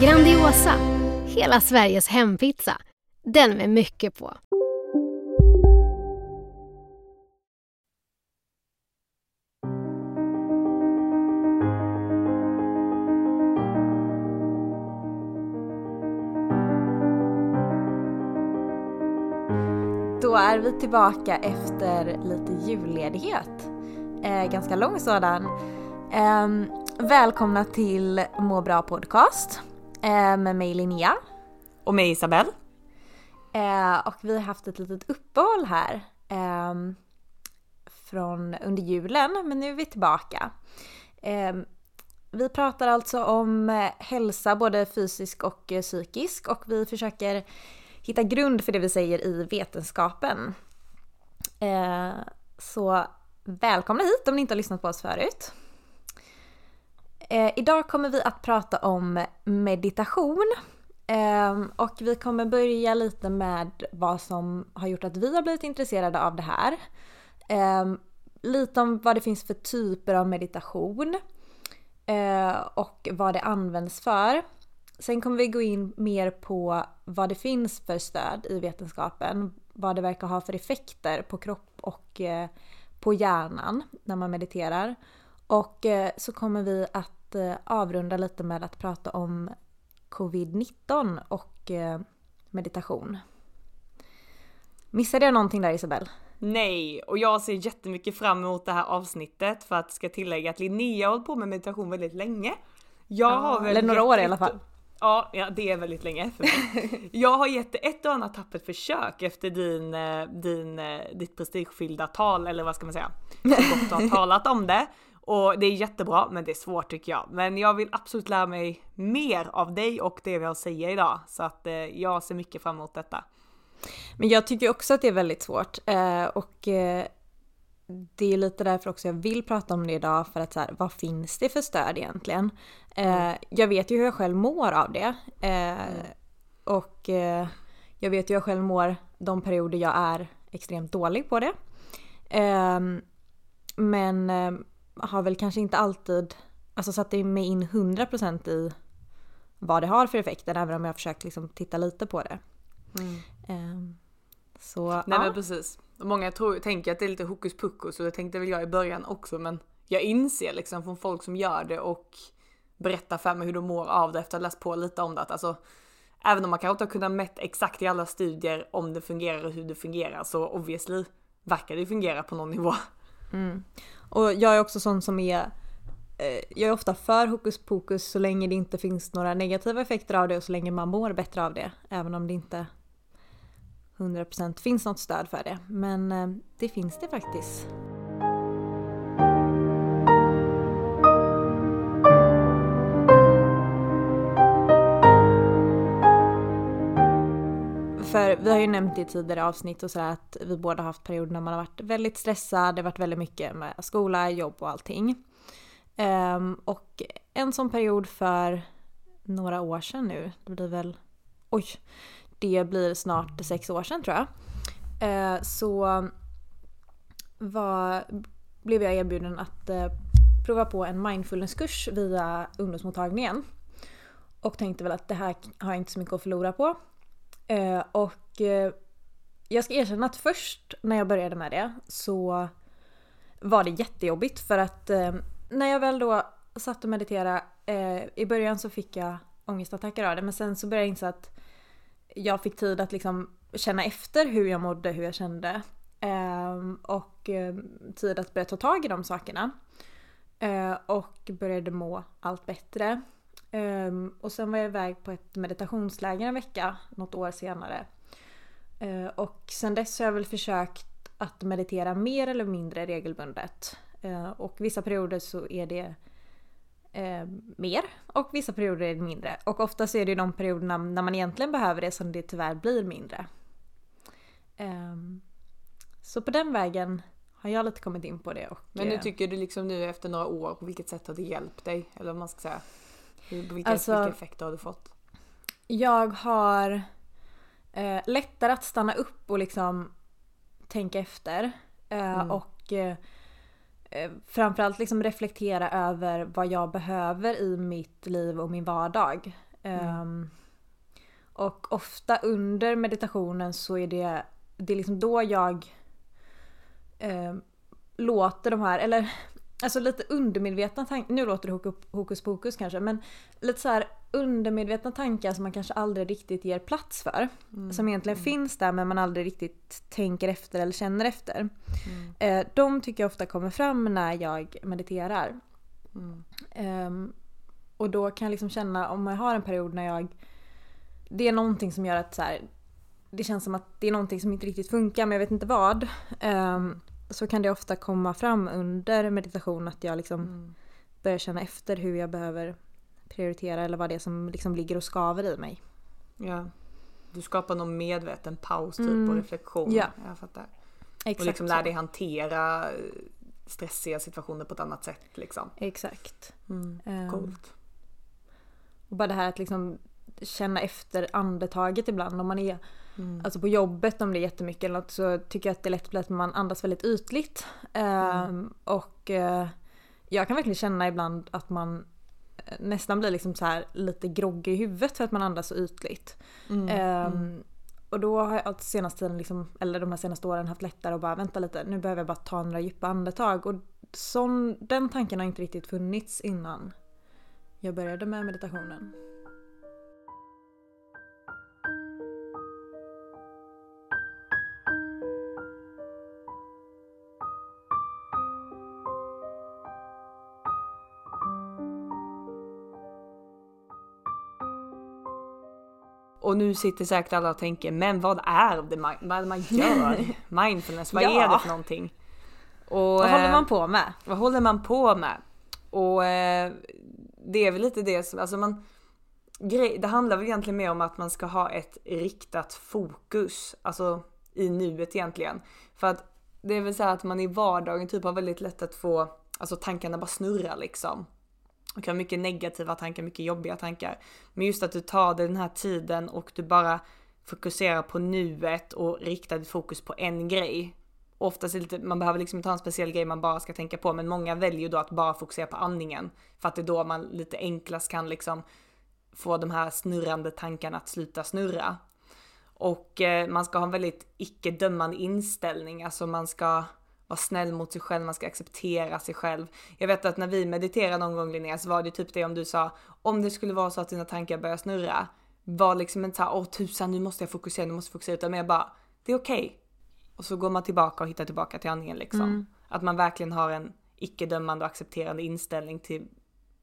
Grandiosa, hela Sveriges hempizza. Den med mycket på. Då är vi tillbaka efter lite julledighet. Eh, ganska lång sådan. Eh, välkomna till Må bra podcast med mig Linnea. Och med Isabelle. Eh, och vi har haft ett litet uppehåll här ehm, från under julen, men nu är vi tillbaka. Ehm, vi pratar alltså om eh, hälsa, både fysisk och eh, psykisk, och vi försöker hitta grund för det vi säger i vetenskapen. Eh, så välkomna hit om ni inte har lyssnat på oss förut. Eh, idag kommer vi att prata om meditation. Eh, och vi kommer börja lite med vad som har gjort att vi har blivit intresserade av det här. Eh, lite om vad det finns för typer av meditation. Eh, och vad det används för. Sen kommer vi gå in mer på vad det finns för stöd i vetenskapen. Vad det verkar ha för effekter på kropp och eh, på hjärnan när man mediterar. Och eh, så kommer vi att eh, avrunda lite med att prata om covid-19 och eh, meditation. Missade jag någonting där Isabelle? Nej, och jag ser jättemycket fram emot det här avsnittet för att ska tillägga att Linnea har hållit på med meditation väldigt länge. Jag har väl eller några år i alla fall. Ja, ja, det är väldigt länge för mig. Jag har gett ett och annat tappert försök efter din, din, ditt prestigefyllda tal, eller vad ska man säga? Så gott du har talat om det. Och det är jättebra, men det är svårt tycker jag. Men jag vill absolut lära mig mer av dig och det vi har att säga idag. Så att eh, jag ser mycket fram emot detta. Men jag tycker också att det är väldigt svårt. Eh, och eh, det är lite därför också jag vill prata om det idag. För att så här, vad finns det för stöd egentligen? Eh, jag vet ju hur jag själv mår av det. Eh, Och eh, jag vet ju hur jag själv mår de perioder jag är extremt dålig på det. Eh, men har väl kanske inte alltid alltså, satt mig in 100% i vad det har för effekter. Även om jag har försökt liksom, titta lite på det. Eh, så Nej ja. men precis. Många tror, tänker att det är lite hokus pokus och det tänkte väl jag i början också men jag inser liksom från folk som gör det och berättar för mig hur de mår av det efter att ha läst på lite om det att alltså även om man kanske inte har kunnat mätt exakt i alla studier om det fungerar och hur det fungerar så obviously verkar det fungera på någon nivå. Mm. Och jag är också sån som är eh, jag är ofta för hokus pokus så länge det inte finns några negativa effekter av det och så länge man mår bättre av det. Även om det inte 100% finns något stöd för det. Men eh, det finns det faktiskt. För vi har ju nämnt i tidigare avsnitt och så att vi båda har haft perioder när man har varit väldigt stressad, det har varit väldigt mycket med skola, jobb och allting. Um, och en sån period för några år sedan nu, det blir väl, oj, det blir snart sex år sedan tror jag. Uh, så var, blev jag erbjuden att uh, prova på en mindfulnesskurs via ungdomsmottagningen. Och tänkte väl att det här har jag inte så mycket att förlora på. Eh, och eh, jag ska erkänna att först när jag började med det så var det jättejobbigt för att eh, när jag väl då satt och mediterade, eh, i början så fick jag ångestattacker av det men sen så började jag inse att jag fick tid att liksom känna efter hur jag mådde, hur jag kände. Ehm, och eh, tid att börja ta tag i de sakerna. Eh, och började må allt bättre. Ehm, och sen var jag iväg på ett meditationsläger en vecka något år senare. Eh, och sen dess har jag väl försökt att meditera mer eller mindre regelbundet. Eh, och vissa perioder så är det eh, mer och vissa perioder är det mindre. Och oftast är det de perioderna när man egentligen behöver det som det tyvärr blir mindre. Um, så på den vägen har jag lite kommit in på det. Och, Men nu tycker du liksom nu efter några år, på vilket sätt har det hjälpt dig? Eller vad man ska säga. Vilka, alltså, vilka effekter har du fått? Jag har eh, lättare att stanna upp och liksom tänka efter. Eh, mm. Och eh, eh, framförallt liksom reflektera över vad jag behöver i mitt liv och min vardag. Mm. Um, och ofta under meditationen så är det, det är liksom då jag eh, låter de här, eller alltså lite undermedvetna tankar, nu låter det hokus pokus kanske, men lite så här undermedvetna tankar som man kanske aldrig riktigt ger plats för. Mm. Som egentligen mm. finns där men man aldrig riktigt tänker efter eller känner efter. Mm. Eh, de tycker jag ofta kommer fram när jag mediterar. Eh, och då kan jag liksom känna om jag har en period när jag det är någonting som gör att så här, det känns som att det är någonting som inte riktigt funkar men jag vet inte vad. Um, så kan det ofta komma fram under meditation att jag liksom mm. börjar känna efter hur jag behöver prioritera eller vad det är som liksom ligger och skaver i mig. Ja. Du skapar någon medveten paus typ mm. och reflektion. Ja. Jag fattar. Exakt och liksom lär dig hantera stressiga situationer på ett annat sätt liksom. Exakt. Mm. Um, Coolt. Och bara det här att liksom känna efter andetaget ibland om man är mm. Alltså på jobbet om det är jättemycket eller något så tycker jag att det är lätt att man andas väldigt ytligt. Mm. Um, och uh, jag kan verkligen känna ibland att man eh, nästan blir liksom så här lite groggy i huvudet för att man andas så ytligt. Mm. Um, och då har jag senaste tiden, liksom, eller de här senaste åren haft lättare att bara vänta lite, nu behöver jag bara ta några djupa andetag. Och sån, den tanken har inte riktigt funnits innan jag började med meditationen. Och nu sitter säkert alla och tänker, men vad är det man, vad man gör? Mindfulness, vad ja. är det för någonting? Och, vad håller man på med? Vad håller man på med? Och eh, det är väl lite det som, alltså man, grej, det handlar väl egentligen mer om att man ska ha ett riktat fokus, alltså i nuet egentligen. För att det är väl så att man i vardagen typ har väldigt lätt att få, alltså tankarna bara snurra liksom. Du kan ha mycket negativa tankar, mycket jobbiga tankar. Men just att du tar dig den här tiden och du bara fokuserar på nuet och riktar ditt fokus på en grej. Oftast är det lite, man behöver liksom inte ha en speciell grej man bara ska tänka på, men många väljer då att bara fokusera på andningen. För att det är då man lite enklast kan liksom få de här snurrande tankarna att sluta snurra. Och eh, man ska ha en väldigt icke-dömande inställning, alltså man ska vara snäll mot sig själv, man ska acceptera sig själv. Jag vet att när vi mediterade någon gång Linnea så var det typ det om du sa om det skulle vara så att dina tankar börjar snurra, var liksom inte såhär åh tusan nu måste jag fokusera, nu måste jag fokusera utan mer bara det är okej. Okay. Och så går man tillbaka och hittar tillbaka till andningen liksom. Mm. Att man verkligen har en icke-dömande och accepterande inställning till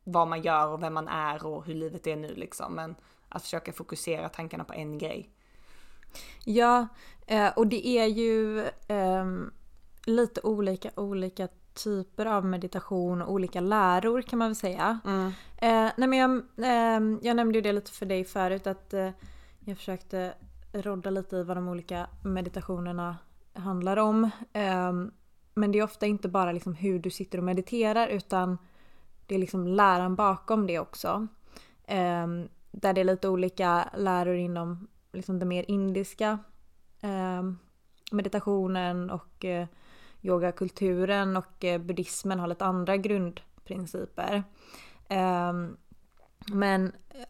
vad man gör och vem man är och hur livet är nu liksom. Men att försöka fokusera tankarna på en grej. Ja, eh, och det är ju um lite olika, olika typer av meditation och olika läror kan man väl säga. Mm. Eh, nej men jag, eh, jag nämnde ju det lite för dig förut att eh, jag försökte rodda lite i vad de olika meditationerna handlar om. Ehm, men det är ofta inte bara liksom hur du sitter och mediterar utan det är liksom läran bakom det också. Ehm, där det är lite olika läror inom liksom det mer indiska ehm, meditationen och eh, yogakulturen och eh, buddhismen har lite andra grundprinciper. Ehm, men eh,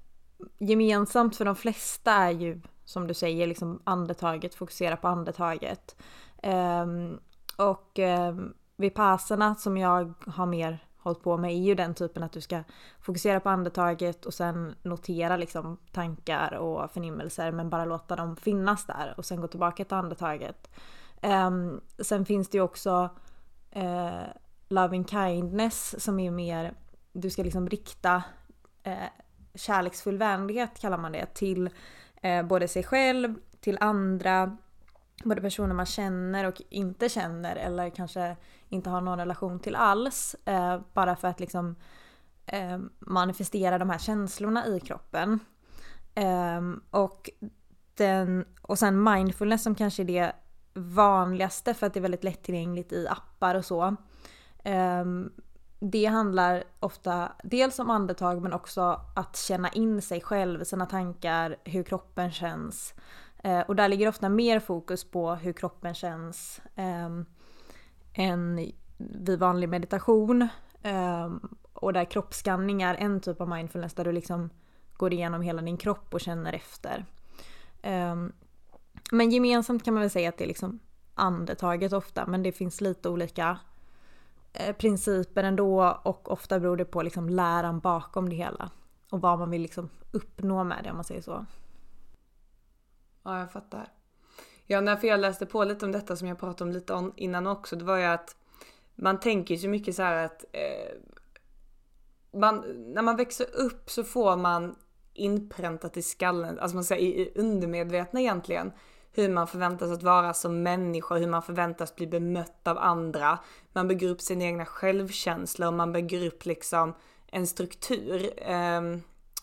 gemensamt för de flesta är ju som du säger liksom andetaget, fokusera på andetaget. Ehm, och ehm, vipassana som jag har mer hållit på med är ju den typen att du ska fokusera på andetaget och sen notera liksom tankar och förnimmelser men bara låta dem finnas där och sen gå tillbaka till andetaget. Um, sen finns det ju också eh, uh, loving kindness som är mer, du ska liksom rikta uh, kärleksfull vänlighet kallar man det till uh, både sig själv, till andra, både personer man känner och inte känner eller kanske inte har någon relation till alls. bara för att liksom manifestera de här känslorna i kroppen. Ehm, och, den, och sen mindfulness som kanske är det vanligaste för att det är väldigt lättillgängligt i appar och så. Ehm, det handlar ofta dels om andetag men också att känna in sig själv, sina tankar, hur kroppen känns. Eh, och där ligger ofta mer fokus på hur kroppen känns ehm, än vid vanlig meditation. Ehm, och där kroppsskanning är en typ av mindfulness där du liksom går igenom hela din kropp och känner efter. Men gemensamt kan man väl säga att det är liksom andetaget ofta men det finns lite olika eh, principer ändå och ofta beror det på liksom läran bakom det hela. Och vad man vill liksom uppnå med det om man säger så. Ja, jag fattar. Ja, när jag läste på lite om detta som jag pratade om lite om innan också, det var ju att man tänker ju så mycket så här att eh, man, när man växer upp så får man inpräntat i skallen, alltså man säger i undermedvetna egentligen, hur man förväntas att vara som människa, hur man förväntas bli bemött av andra. Man bygger upp sin egna självkänsla och man bygger upp liksom en struktur, eh,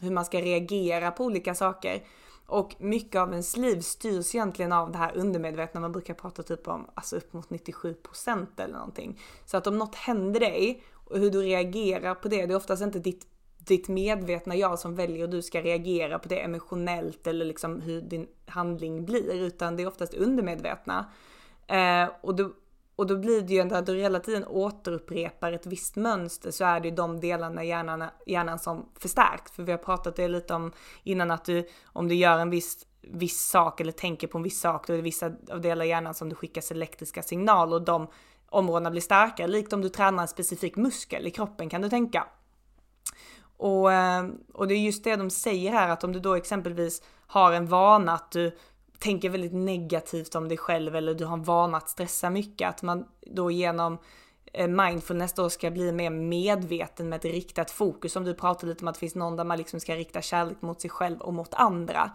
hur man ska reagera på olika saker. Och mycket av ens liv styrs egentligen av det här undermedvetna, man brukar prata typ om alltså upp mot 97% eller någonting. Så att om något händer dig och hur du reagerar på det, det är oftast inte ditt ditt medvetna jag som väljer hur du ska reagera på det emotionellt eller liksom hur din handling blir utan det är oftast undermedvetna. Eh, och, då, och då blir det ju ändå att du hela tiden återupprepar ett visst mönster så är det ju de delarna i hjärnan, hjärnan som förstärks. För vi har pratat det lite om innan att du, om du gör en viss viss sak eller tänker på en viss sak, då är det vissa av delar i hjärnan som du skickar elektriska signaler och de områdena blir starkare. Likt om du tränar en specifik muskel i kroppen kan du tänka. Och, ehm, och det är just det de säger här att om du då exempelvis har en vana att du tänker väldigt negativt om dig själv eller du har en vana att stressa mycket, att man då genom eh, mindfulness då ska bli mer medveten med ett riktat fokus. Som du pratade lite om att det finns någon där man liksom ska rikta kärlek mot sig själv och mot andra.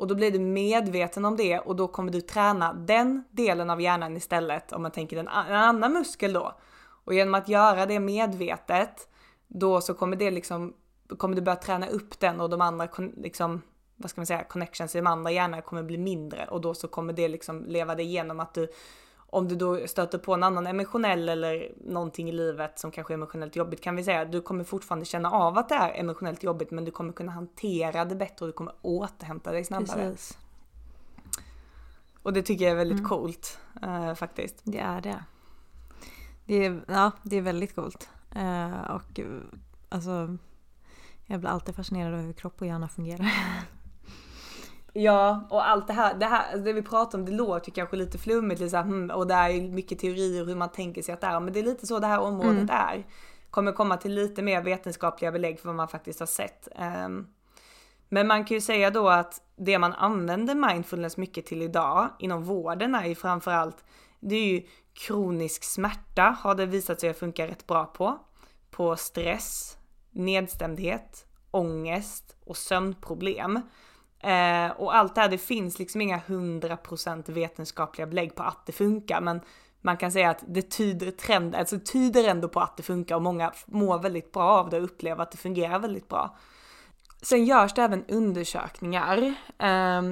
Och då blir du medveten om det och då kommer du träna den delen av hjärnan istället om man tänker en annan muskel då. Och genom att göra det medvetet då så kommer det liksom kommer du börja träna upp den och de andra liksom, vad ska man säga, connections i de andra hjärnorna kommer bli mindre och då så kommer det liksom leva det igenom att du om du då stöter på en annan emotionell eller någonting i livet som kanske är emotionellt jobbigt kan vi säga, du kommer fortfarande känna av att det är emotionellt jobbigt men du kommer kunna hantera det bättre och du kommer återhämta dig snabbare. Precis. Och det tycker jag är väldigt mm. coolt uh, faktiskt. Det är det. Det är, ja, det är väldigt coolt. Uh, och alltså jag blir alltid fascinerad av hur kropp och hjärna fungerar. Ja, och allt det här, det här, det vi pratar om, det låter kanske lite flummigt, lite så här, hmm, och det är mycket teorier hur man tänker sig att det är, men det är lite så det här området mm. är. Kommer komma till lite mer vetenskapliga belägg för vad man faktiskt har sett. Um, men man kan ju säga då att det man använder mindfulness mycket till idag inom vården är ju framförallt, det är ju kronisk smärta har det visat sig att funka rätt bra på. På stress, nedstämdhet, ångest och sömnproblem. Eh, och allt det här, det finns liksom inga 100% vetenskapliga belägg på att det funkar, men man kan säga att det tyder, trend, alltså tyder ändå på att det funkar och många mår väldigt bra av det och upplever att det fungerar väldigt bra. Sen görs det även undersökningar eh,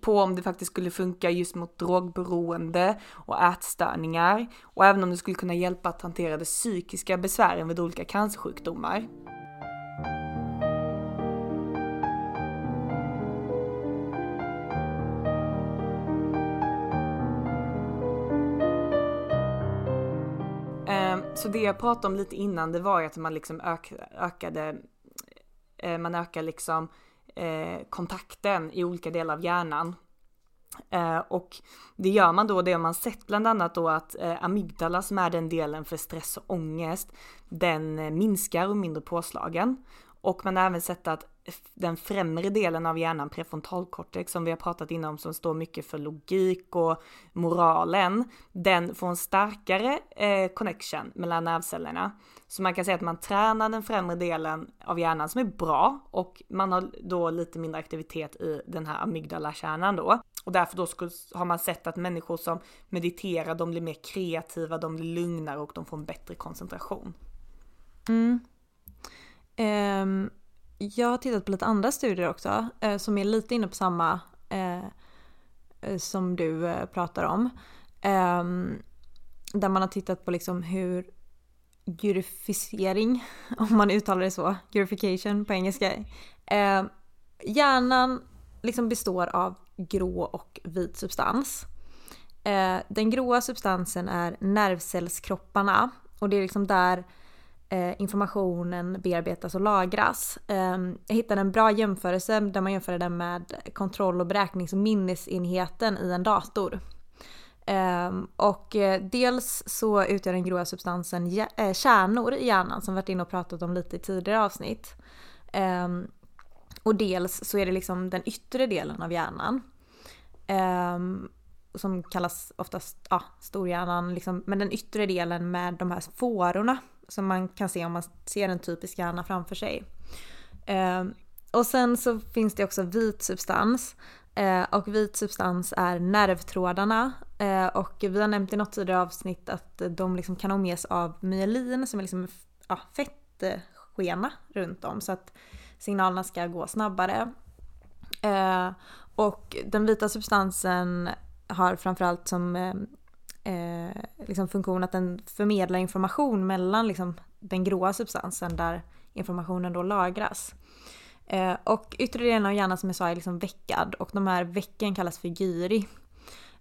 på om det faktiskt skulle funka just mot drogberoende och ätstörningar och även om det skulle kunna hjälpa att hantera de psykiska besvären vid olika cancersjukdomar. Ehm, så det jag pratade om lite innan det var ju att man liksom ökade Eh, man ökar liksom eh, kontakten i olika delar av hjärnan. Eh, och det gör man då, det har man sett bland annat då att eh, amygdala som är den delen för stress och ångest, den eh, minskar och mindre påslagen. Och man har även sett att den främre delen av hjärnan, prefrontalkortex, som vi har pratat innan om, som står mycket för logik och moralen, den får en starkare eh, connection mellan nervcellerna. Så man kan säga att man tränar den främre delen av hjärnan som är bra och man har då lite mindre aktivitet i den här amygdala-kärnan då. Och därför då har man sett att människor som mediterar, de blir mer kreativa, de blir lugnare och de får en bättre koncentration. Mm. Um, jag har tittat på lite andra studier också uh, som är lite inne på samma uh, som du uh, pratar om. Um, där man har tittat på liksom hur gurificering, om man uttalar det så, gurification på engelska. Eh, hjärnan liksom består av grå och vit substans. Eh, den gråa substansen är nervcellskropparna och det är liksom där Eh, informationen bearbetas och lagras. Ehm, jag hittade en bra jämförelse där man jämförde den med kontroll och beräknings och minnesenheten i en dator. Ehm, och eh, dels så utgör den gråa substansen eh, kärnor i hjärnan som vi varit inne och pratat om lite i tidigare avsnitt. Ehm, och dels så är det liksom den yttre delen av hjärnan. Som kallas oftast ja, storhjärnan, liksom, men den yttre delen med de här fårorna som man kan se om man ser en typisk hjärna framför sig. Eh, och sen så finns det också vit substans Eh, och vit substans är nervtrådarna. Eh, och vi har nämnt i något tidigare avsnitt att de liksom kan omges av myelin som är liksom ja, fettskena runt om så att signalerna ska gå snabbare. Eh, och den vita substansen har framförallt som eh, eh, liksom funktion att den förmedlar information mellan liksom den gråa substansen där informationen då lagras. Eh, och yttre delen av hjärnan som jag sa är liksom veckad och de här vecken kallas för gyri.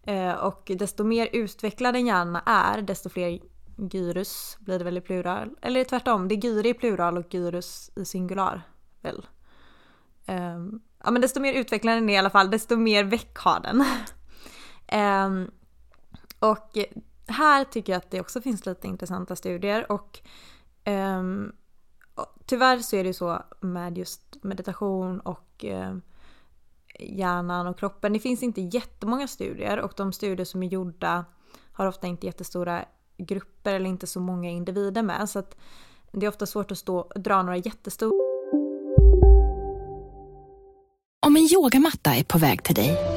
Eh, och desto mer utvecklad en hjärna är desto fler gyrus blir det väl i plural. Eller tvärtom, det är gyri i plural och gyrus i singular. Väl. Eh, ja men desto mer utvecklad den är i alla fall desto mer veck har den. Ehm, och här tycker jag att det också finns lite intressanta studier och um, tyvärr så är det så med just meditation och eh, hjärnan och kroppen. Det finns inte jättemånga studier och de studier som är gjorda har ofta inte jättestora grupper eller inte så många individer med. Så att det är ofta svårt att stå, dra några jättestora... Om en yogamatta är på väg till dig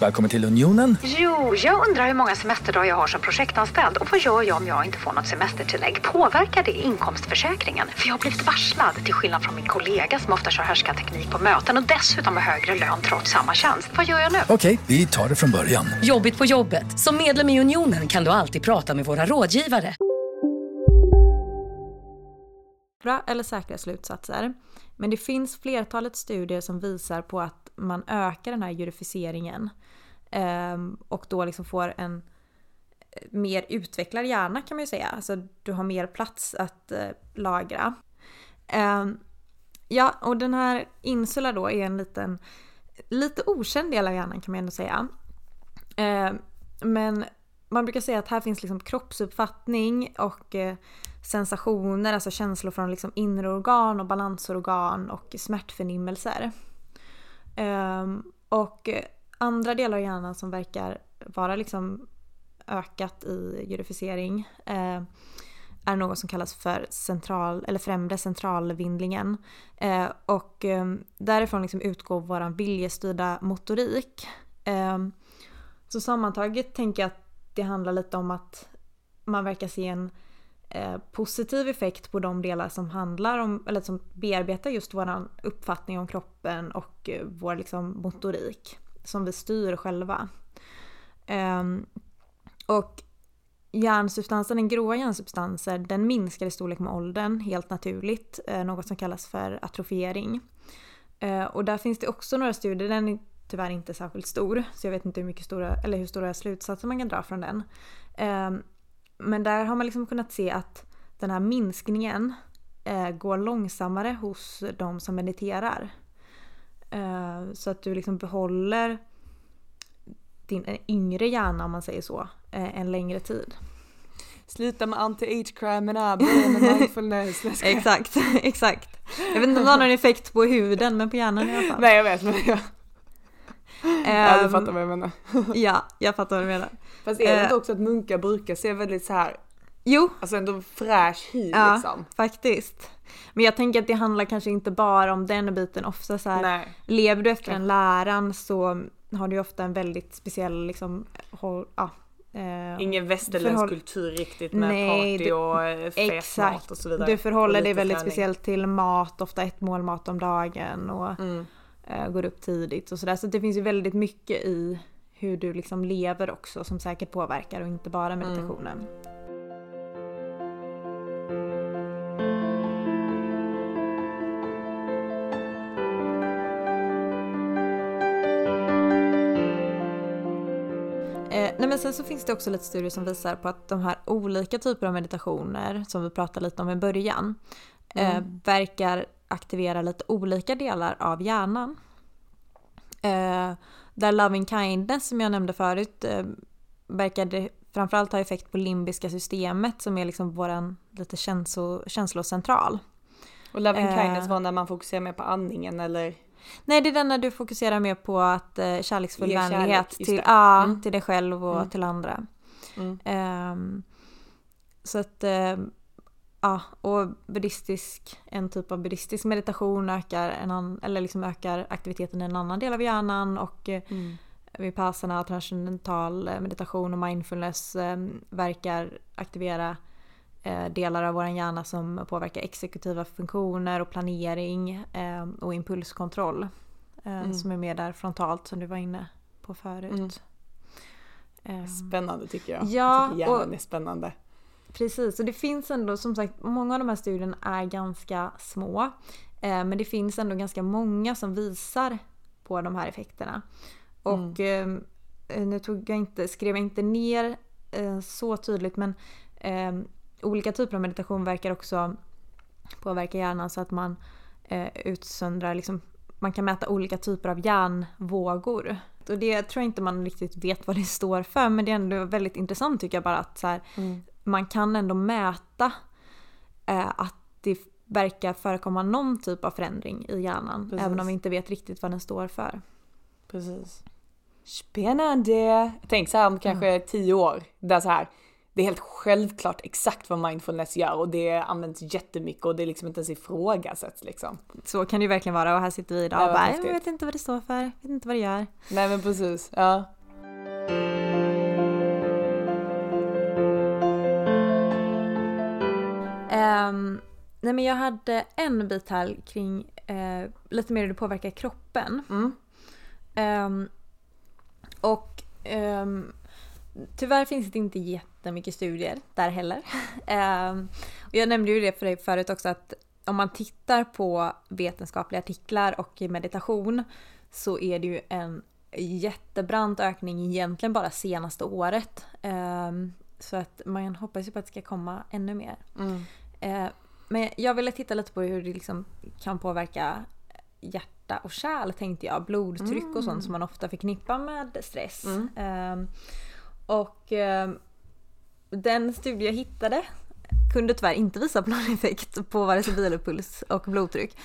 Välkommen till Unionen. Jo, jag undrar hur många semesterdagar jag har som projektanställd och vad gör jag om jag inte får något semestertillägg? Påverkar det inkomstförsäkringen? För jag har blivit varslad, till skillnad från min kollega som ofta kör teknik på möten och dessutom har högre lön trots samma tjänst. Vad gör jag nu? Okej, vi tar det från början. Jobbigt på jobbet. Som medlem i Unionen kan du alltid prata med våra rådgivare. Bra eller säkra slutsatser. Men det finns flertalet studier som visar på att man ökar den här jurificeringen Ehm, och då liksom får en eh, mer utvecklad hjärna kan man ju säga. Alltså du har mer plats att eh, lagra. Ehm, ja, och den här insula då är en liten, lite okänd del av hjärnan kan man ändå säga. Ehm, men man brukar säga att här finns liksom kroppsuppfattning och eh, sensationer, alltså känslor från liksom inre organ och balansorgan och smärtförnimmelser. och eh, andra delar i hjärnan som verkar vara liksom ökat i jurificering eh, är något som kallas för central, eller främre centralvindlingen. Eh, och eh, därifrån liksom utgår vår viljestyrda motorik. Eh, så sammantaget tänker jag att det handlar lite om att man verkar se en eh, positiv effekt på de delar som handlar om, eller som bearbetar just vår uppfattning om kroppen och eh, vår liksom motorik som vi styr själva. Um, och hjärnsubstansen, den gråa hjärnsubstansen, den minskar i storlek med åldern helt naturligt. Eh, något som kallas för atrofiering. Eh, och där finns det också några studier, den är tyvärr inte särskilt stor, så jag vet inte hur, mycket stora, eller hur stora slutsatser man kan dra från den. Eh, men där har man liksom kunnat se att den här minskningen eh, går långsammare hos de som mediterar. Eh, så att du liksom behåller din yngre hjärna om man säger så, eh, en längre tid. Sluta med anti-age-cramerna, börja med mindfulness. exakt, exakt. Jag vet inte om det har någon effekt på huden men på hjärnan i alla fall. Nej jag vet men jag... ja du Ehm, fattar vad jag menar. ja, jag fattar vad du menar. Fast är det inte Eh, också att munkar brukar se väldigt så här Jo. Alltså ändå fräsch hy Ja, liksom. faktiskt. Men jag tänker att det handlar kanske inte bara om den biten. Ofta så här, Nej. lever du efter en läran så har du ofta en väldigt speciell liksom, håll, ja, eh, Ingen västerländsk förhåll- kultur riktigt med Nej, party och eh, fet Exakt. mat och så vidare. Du förhåller dig väldigt träning. speciellt till mat, ofta ett mål mat om dagen och Mm. eh, går upp tidigt och sådär. Så det finns ju väldigt mycket i hur du liksom lever också som säkert påverkar och inte bara Mm. meditationen. Eh, men sen så finns det också lite studier som visar på att de här olika typer av meditationer som vi pratade lite om i början eh, Mm. verkar aktivera lite olika delar av hjärnan. Eh, där loving kindness som jag nämnde förut eh, verkade framförallt ha effekt på limbiska systemet som är liksom våran lite känslo, känslocentral. Och loving Eh. kindness var när man fokuserar mer på andningen eller? Nej, det är den när du fokuserar mer på att eh, kärleksfull Ge kärlek, vänlighet just till, ja, Mm. till dig själv och Mm. till andra. Mm. Ehm, så att, ehm, ja, och buddhistisk, en typ av buddhistisk meditation ökar, en an, eller liksom ökar aktiviteten i en annan del av hjärnan och eh, Mm. vipassana, transcendental eh, meditation och mindfulness eh, verkar aktivera delar av vår hjärna som påverkar exekutiva funktioner och planering eh, och impulskontroll. Eh, Mm. Som är mer där frontalt som du var inne på förut. Mm. Eh, Spännande tycker jag. Ja, jag tycker hjärnan och- är spännande. Precis, och det finns ändå som sagt, många av de här studierna är ganska små. Eh, men det finns ändå ganska många som visar på de här effekterna. Och eh, nu tog jag inte, skrev jag inte ner eh, så tydligt men eh, olika typer av meditation verkar också påverka hjärnan så att man eh, utsöndrar, liksom, man kan mäta olika typer av hjärnvågor. Och det tror jag inte man riktigt vet vad det står för men det är ändå väldigt intressant tycker jag bara att så här, Mm. man kan ändå mäta eh, att det verkar förekomma någon typ av förändring i hjärnan. Precis. Även om vi inte vet riktigt vad den står för. Precis. Spännande! Tänk så här om kanske tio år, där så här, det är helt självklart exakt vad mindfulness gör och det används jättemycket och det är liksom inte ens ifrågasätts liksom. Så kan det ju verkligen vara och här sitter vi idag och bara häftigt. jag vet inte vad det står för, vet inte vad det gör. Nej men precis, ja. Ehm, nej men jag hade en bit här kring eh, lite mer hur det påverkar kroppen. Mm. Ehm, och ehm, tyvärr finns det inte jättemycket studier där heller. Ehm, och jag nämnde ju det för dig förut också att om man tittar på vetenskapliga artiklar och meditation så är det ju en jättebrant ökning egentligen bara senaste året. Ehm, så att man hoppas ju på att det ska komma ännu mer. Mm. Eh, men jag ville titta lite på hur det liksom kan påverka hjärta och kärl tänkte jag. Blodtryck och Mm. sånt som man ofta förknippar med stress. Mm. Ehm, och ehm, den studie jag hittade kunde tyvärr inte visa på någon effekt på vare sig vilopuls och blodtryck.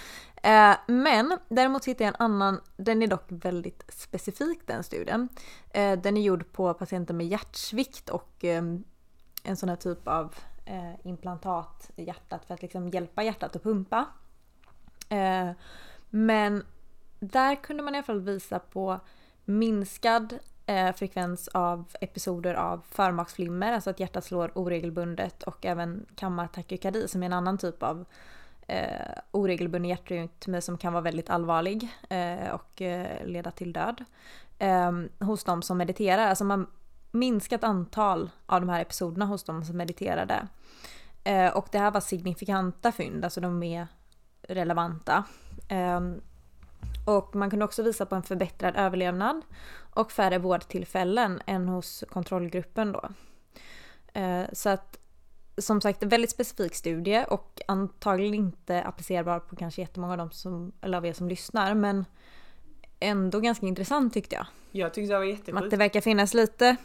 Eh, men däremot hittade jag en annan, den är dock väldigt specifik den studien. Eh, den är gjord på patienter med hjärtsvikt och ehm, en sån här typ av eh, implantat i hjärtat för att liksom hjälpa hjärtat att pumpa. Men där kunde man i alla fall visa på minskad eh, frekvens av episoder av förmaksflimmer, alltså att hjärtat slår oregelbundet och även kammartachykardi som är en annan typ av eh, oregelbunden hjärtrytm som kan vara väldigt allvarlig eh, och eh, leda till död. Eh, hos de som mediterar, alltså man minskat antal av de här episoderna hos de som mediterade. Eh, och det här var signifikanta fynd, alltså de är relevanta. Ehm, och man kunde också visa på en förbättrad överlevnad och färre vårdtillfällen än hos kontrollgruppen då. Eh, så att som sagt en väldigt specifik studie och antagligen inte applicerbar på kanske jättemånga av, dem som, eller av er som lyssnar men ändå ganska intressant tyckte jag. Jag tyckte det var jättesjukt. Att det verkar finnas lite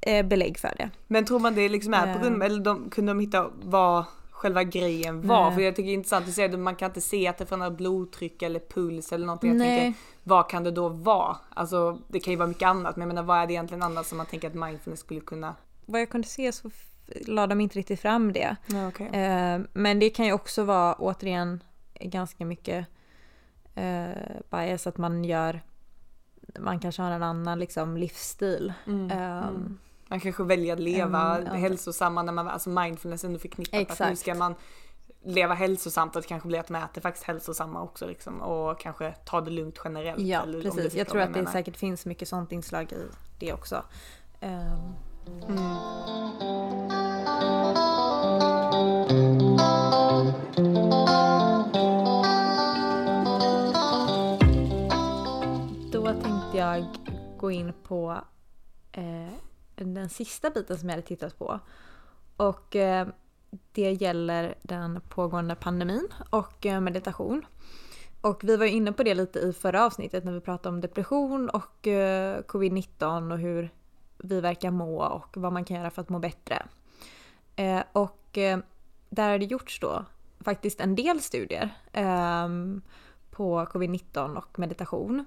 eh, belägg för det. Men tror man det liksom är på grund eller de, kunde de hitta vad själva grejen var? Nej. För jag tycker det är intressant att se att man kan inte se att det förändrar blodtryck eller puls eller någonting. Jag Nej. tänker, vad kan det då vara? Alltså det kan ju vara mycket annat men jag menar vad är det egentligen annat som man tänker att mindfulness skulle kunna? Vad jag kunde se så la de inte riktigt fram det. Ja, okay. eh, men det kan ju också vara återigen ganska mycket eh, bias att man gör man kanske har en annan liksom, livsstil. Mm, um, mm. Man kanske väljer att leva um, hälsosamma när man, alltså mindfulness är ändå förknippat Exakt. att nu ska man leva hälsosamt och det kanske blir att man äter faktiskt hälsosamma också liksom och kanske ta det lugnt generellt. Ja precis, jag tror att det säkert finns mycket sånt inslag i det också. Um, mm. Då tänkte jag gå in på eh, den sista biten som jag hade tittat på. Och eh, det gäller den pågående pandemin och eh, meditation. Och vi var inne på det lite i förra avsnittet när vi pratade om depression och eh, covid-19 och hur vi verkar må och vad man kan göra för att må bättre. Eh, och eh, där har det gjorts då faktiskt en del studier ehm, på covid-19 och meditation.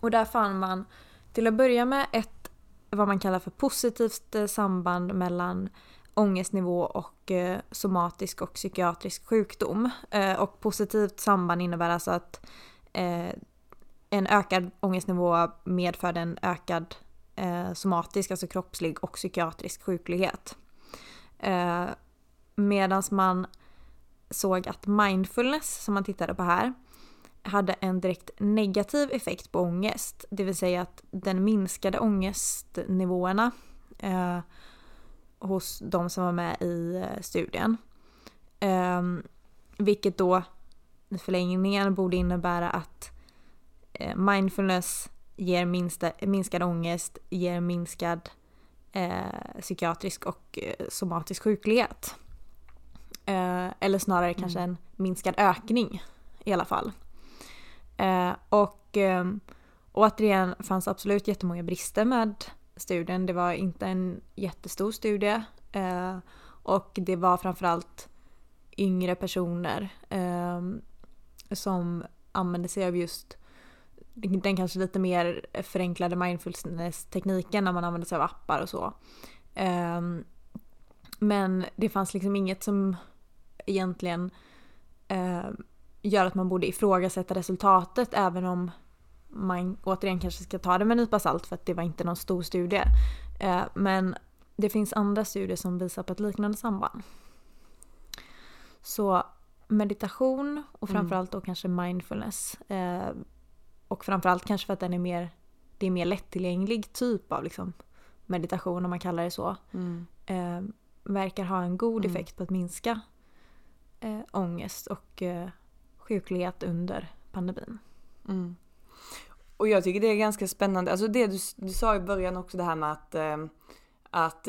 Och där fann man till att börja med ett vad man kallar för positivt eh, samband mellan ångestnivå och eh, somatisk och psykiatrisk sjukdom. Eh, och positivt samband innebär alltså att en ökad ångestnivå medför en ökad somatisk, alltså kroppslig och psykiatrisk sjuklighet. Medan man såg att mindfulness, som man tittade på här, hade en direkt negativ effekt på ångest. Det vill säga att den minskade ångestnivåerna eh, hos de som var med i eh, studien. Eh, vilket då i förlängningen borde innebära att eh, mindfulness ger minsta, minskad ångest, ger minskad eh, psykiatrisk och eh, somatisk sjuklighet. Eh, eller snarare mm. kanske en minskad ökning i alla fall. Eh, och eh, återigen fanns absolut jättemånga brister med studien. Det var inte en jättestor studie eh, och det var framförallt yngre personer eh, som använde sig av just den kanske lite mer förenklade mindfulness-tekniken när man använder sig av appar och så. Eh, men det fanns liksom inget som egentligen eh, gör att man borde ifrågasätta resultatet även om man återigen kanske ska ta det med en nypa salt för att det var inte någon stor studie. Uh, men det finns andra studier som visar på ett liknande samband. Så meditation och mm. framförallt då kanske mindfulness uh, och framförallt kanske för att den är mer, det är mer lättillgänglig typ av liksom meditation om man kallar det så. Mm. Eh, verkar ha en god mm. effekt på att minska eh, ångest och eh, sjuklighet under pandemin. Mm. Och jag tycker det är ganska spännande, alltså det du, du sa i början också det här med att eh, att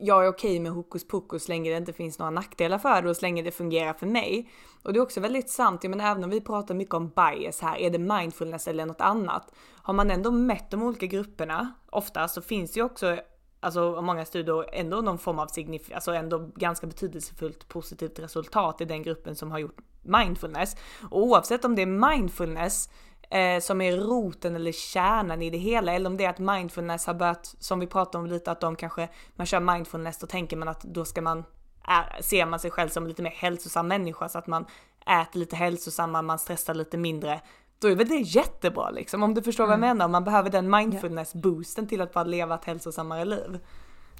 jag är okej med hokus pokus så länge det inte finns några nackdelar för det och så länge det fungerar för mig. Och det är också väldigt sant, jag menar även om vi pratar mycket om bias här, är det mindfulness eller något annat? Har man ändå mätt de olika grupperna, ofta så finns det ju också alltså många studier ändå någon form av signif alltså ändå ganska betydelsefullt positivt resultat i den gruppen som har gjort mindfulness. Och oavsett om det är mindfulness eh, som är roten eller kärnan i det hela eller om det är att mindfulness har börjat, som vi pratade om lite, att de kanske, man kör mindfulness då tänker man att då ska man, är, ser man sig själv som lite mer hälsosam människa så att man äter lite hälsosammare, man stressar lite mindre. då är väl det jättebra liksom. Om du förstår mm. vad jag menar. Man behöver den mindfulness-boosten till att bara leva ett hälsosammare liv.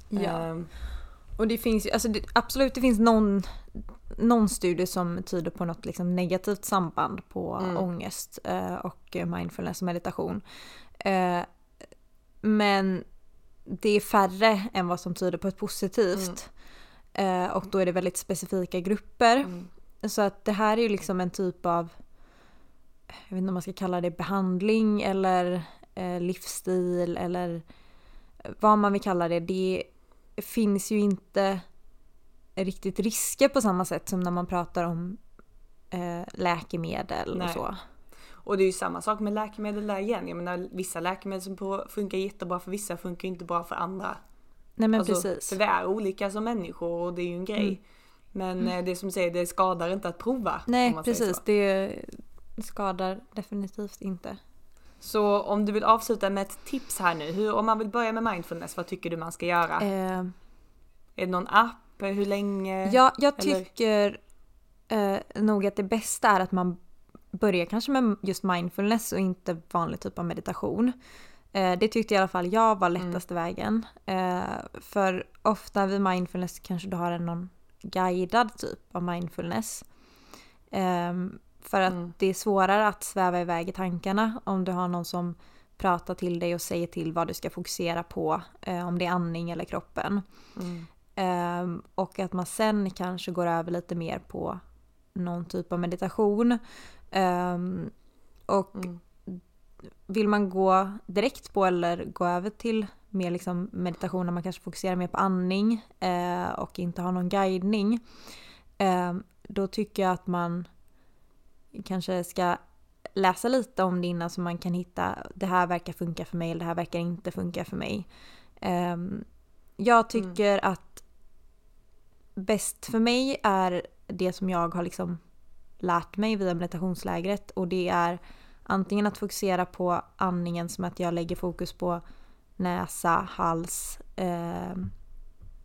Ja. Um. Och det finns ju, alltså det, absolut det finns någon, någon studie som tyder på något liksom negativt samband på mm. ångest eh, och mindfulness och meditation. Eh, men det är färre än vad som tyder på ett positivt. Mm. Eh, och då är det väldigt specifika grupper. Mm. Så att det här är ju liksom en typ av, jag vet inte om man ska kalla det behandling eller eh, livsstil eller vad man vill kalla det. Det finns ju inte riktigt risker på samma sätt som när man pratar om eh, läkemedel Nej. och så. Och det är ju samma sak med läkemedel där igen. Jag menar vissa läkemedel som funkar jättebra för vissa funkar inte bra för andra. Nej men alltså, precis. För vi är olika som människor och det är ju en grej. Mm. Men mm. det som säger, det skadar inte att prova. Nej precis, det skadar definitivt inte. Så om du vill avsluta med ett tips här nu, hur, om man vill börja med mindfulness, vad tycker du man ska göra? Eh, är det någon app? Hur länge? Ja, jag tycker eh, nog att det bästa är att man börjar kanske med just mindfulness och inte vanlig typ av meditation. Eh, det tyckte i alla fall jag var mm. lättaste mm. vägen. Eh, för ofta vid mindfulness kanske du har en någon guidad typ av mindfulness. Um, för att mm. det är svårare att sväva iväg i tankarna om du har någon som pratar till dig och säger till vad du ska fokusera på. Eh, om det är andning eller kroppen. Mm. Um, och att man sen kanske går över lite mer på någon typ av meditation. Um, och mm. vill man gå direkt på eller gå över till mer liksom meditation där man kanske fokuserar mer på andning eh, och inte har någon guidning. Eh, då tycker jag att man kanske ska läsa lite om det innan så man kan hitta det här verkar funka för mig eller det här verkar inte funka för mig. Jag tycker mm. att bäst för mig är det som jag har liksom lärt mig via meditationslägret och det är antingen att fokusera på andningen som att jag lägger fokus på näsa, hals, eh,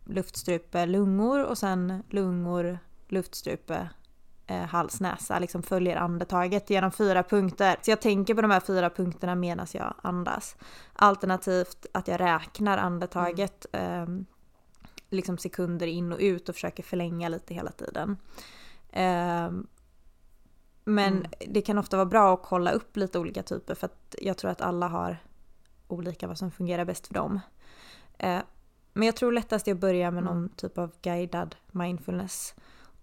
luftstrupe, lungor och sen lungor, luftstrupe, eh, hals, näsa. Liksom följer andetaget genom fyra punkter. Så jag tänker på de här fyra punkterna medan jag andas. Alternativt att jag räknar andetaget mm. eh, liksom sekunder in och ut och försöker förlänga lite hela tiden. Eh, men mm. det kan ofta vara bra att kolla upp lite olika typer för att jag tror att alla har olika vad som fungerar bäst för dem. Eh, men jag tror lättast är att börja med någon mm. typ av guidad mindfulness.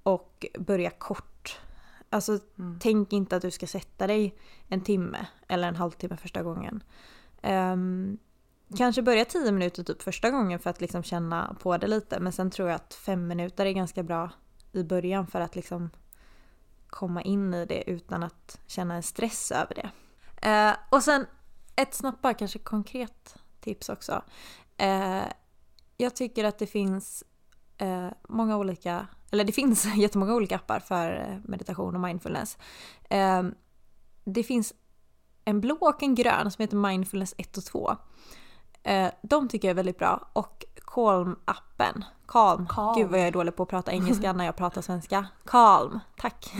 Och börja kort. Alltså mm. tänk inte att du ska sätta dig en timme eller en halvtimme första gången. Um, kanske börja tio minuter typ första gången för att liksom känna på det lite. Men sen tror jag att fem minuter är ganska bra i början för att liksom komma in i det utan att känna en stress över det. Eh, och sen ett snabbt bara kanske konkret tips också. Eh, jag tycker att det finns eh, många olika, eller det finns jättemånga olika appar för eh, meditation och mindfulness. Eh, det finns en blå och en grön som heter Mindfulness 1 och 2. Eh, de tycker jag är väldigt bra och Calm-appen. Calm. Calm. Gud vad jag är dålig på att prata engelska när jag pratar svenska. Calm, tack.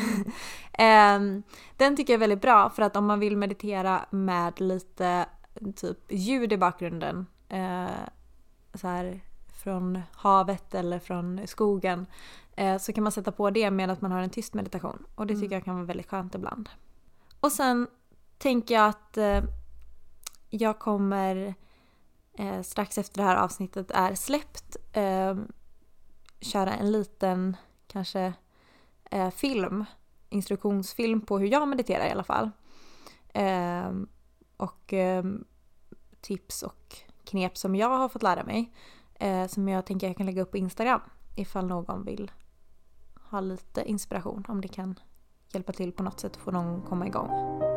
um, den tycker jag är väldigt bra för att om man vill meditera med lite typ ljud i bakgrunden. Uh, så här från havet eller från skogen. Uh, så kan man sätta på det med att man har en tyst meditation. Och det tycker mm. jag kan vara väldigt skönt ibland. Och sen tänker jag att uh, jag kommer eh, strax efter det här avsnittet är släppt eh, köra en liten kanske eh, film, instruktionsfilm på hur jag mediterar i alla fall. Eh, och eh, tips och knep som jag har fått lära mig eh, som jag tänker jag kan lägga upp på Instagram ifall någon vill ha lite inspiration om det kan hjälpa till på något sätt att få någon komma igång.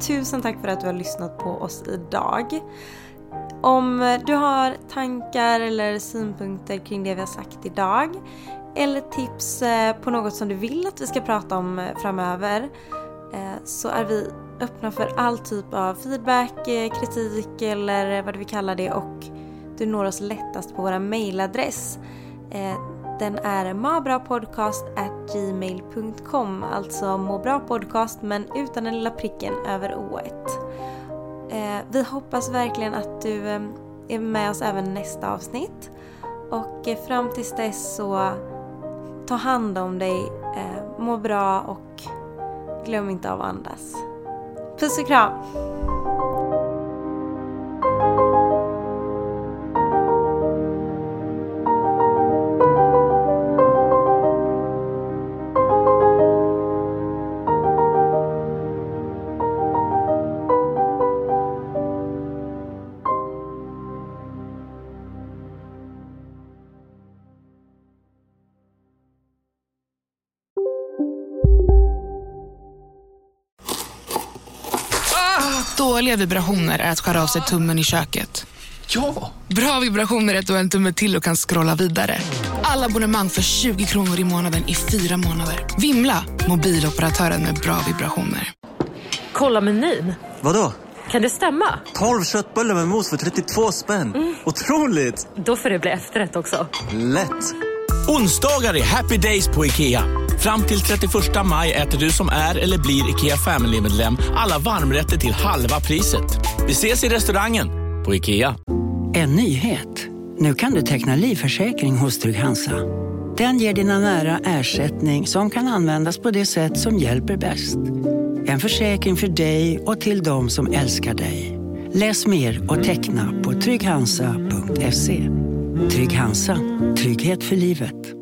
Tusen tack för att du har lyssnat på oss idag. Om du har tankar eller synpunkter kring det vi har sagt idag eller tips eh, på något som du vill att vi ska prata om eh, framöver eh, så är vi öppna för all typ av feedback, kritik eller vad du vill kalla det och du når oss lättast på vår mailadress den är mabrapodcast@gmail.com, alltså må bra podcast men utan den lilla pricken över ået. Eh, vi hoppas verkligen att du eh, är med oss även nästa avsnitt. Och eh, fram tills dess så ta hand om dig, eh, må bra och glöm inte av att andas. Puss och kram! Dåliga vibrationer är att skära av sig tummen i köket. Ja! Bra vibrationer är att du har en tumme till och kan scrolla vidare. Alla abonnemang för 20 kronor i månaden i fyra månader. Vimla! Mobiloperatören med bra vibrationer. Kolla menyn. Vadå? Kan det stämma? 12 köttbullar med mos för 32 spänn. Mm. Otroligt! Då får det bli efterrätt också. Lätt! Onsdagar är happy days på IKEA. Fram till 31 maj äter du som är eller blir IKEA Family-medlem alla varmrätter till halva priset. Vi ses i restaurangen på IKEA. En nyhet. Nu kan du teckna livförsäkring hos Trygg-Hansa. Den ger dina nära ersättning som kan användas på det sätt som hjälper bäst. En försäkring för dig och till de som älskar dig. Läs mer och teckna på trygghansa.se. Trygg Hansa. Trygghet för livet.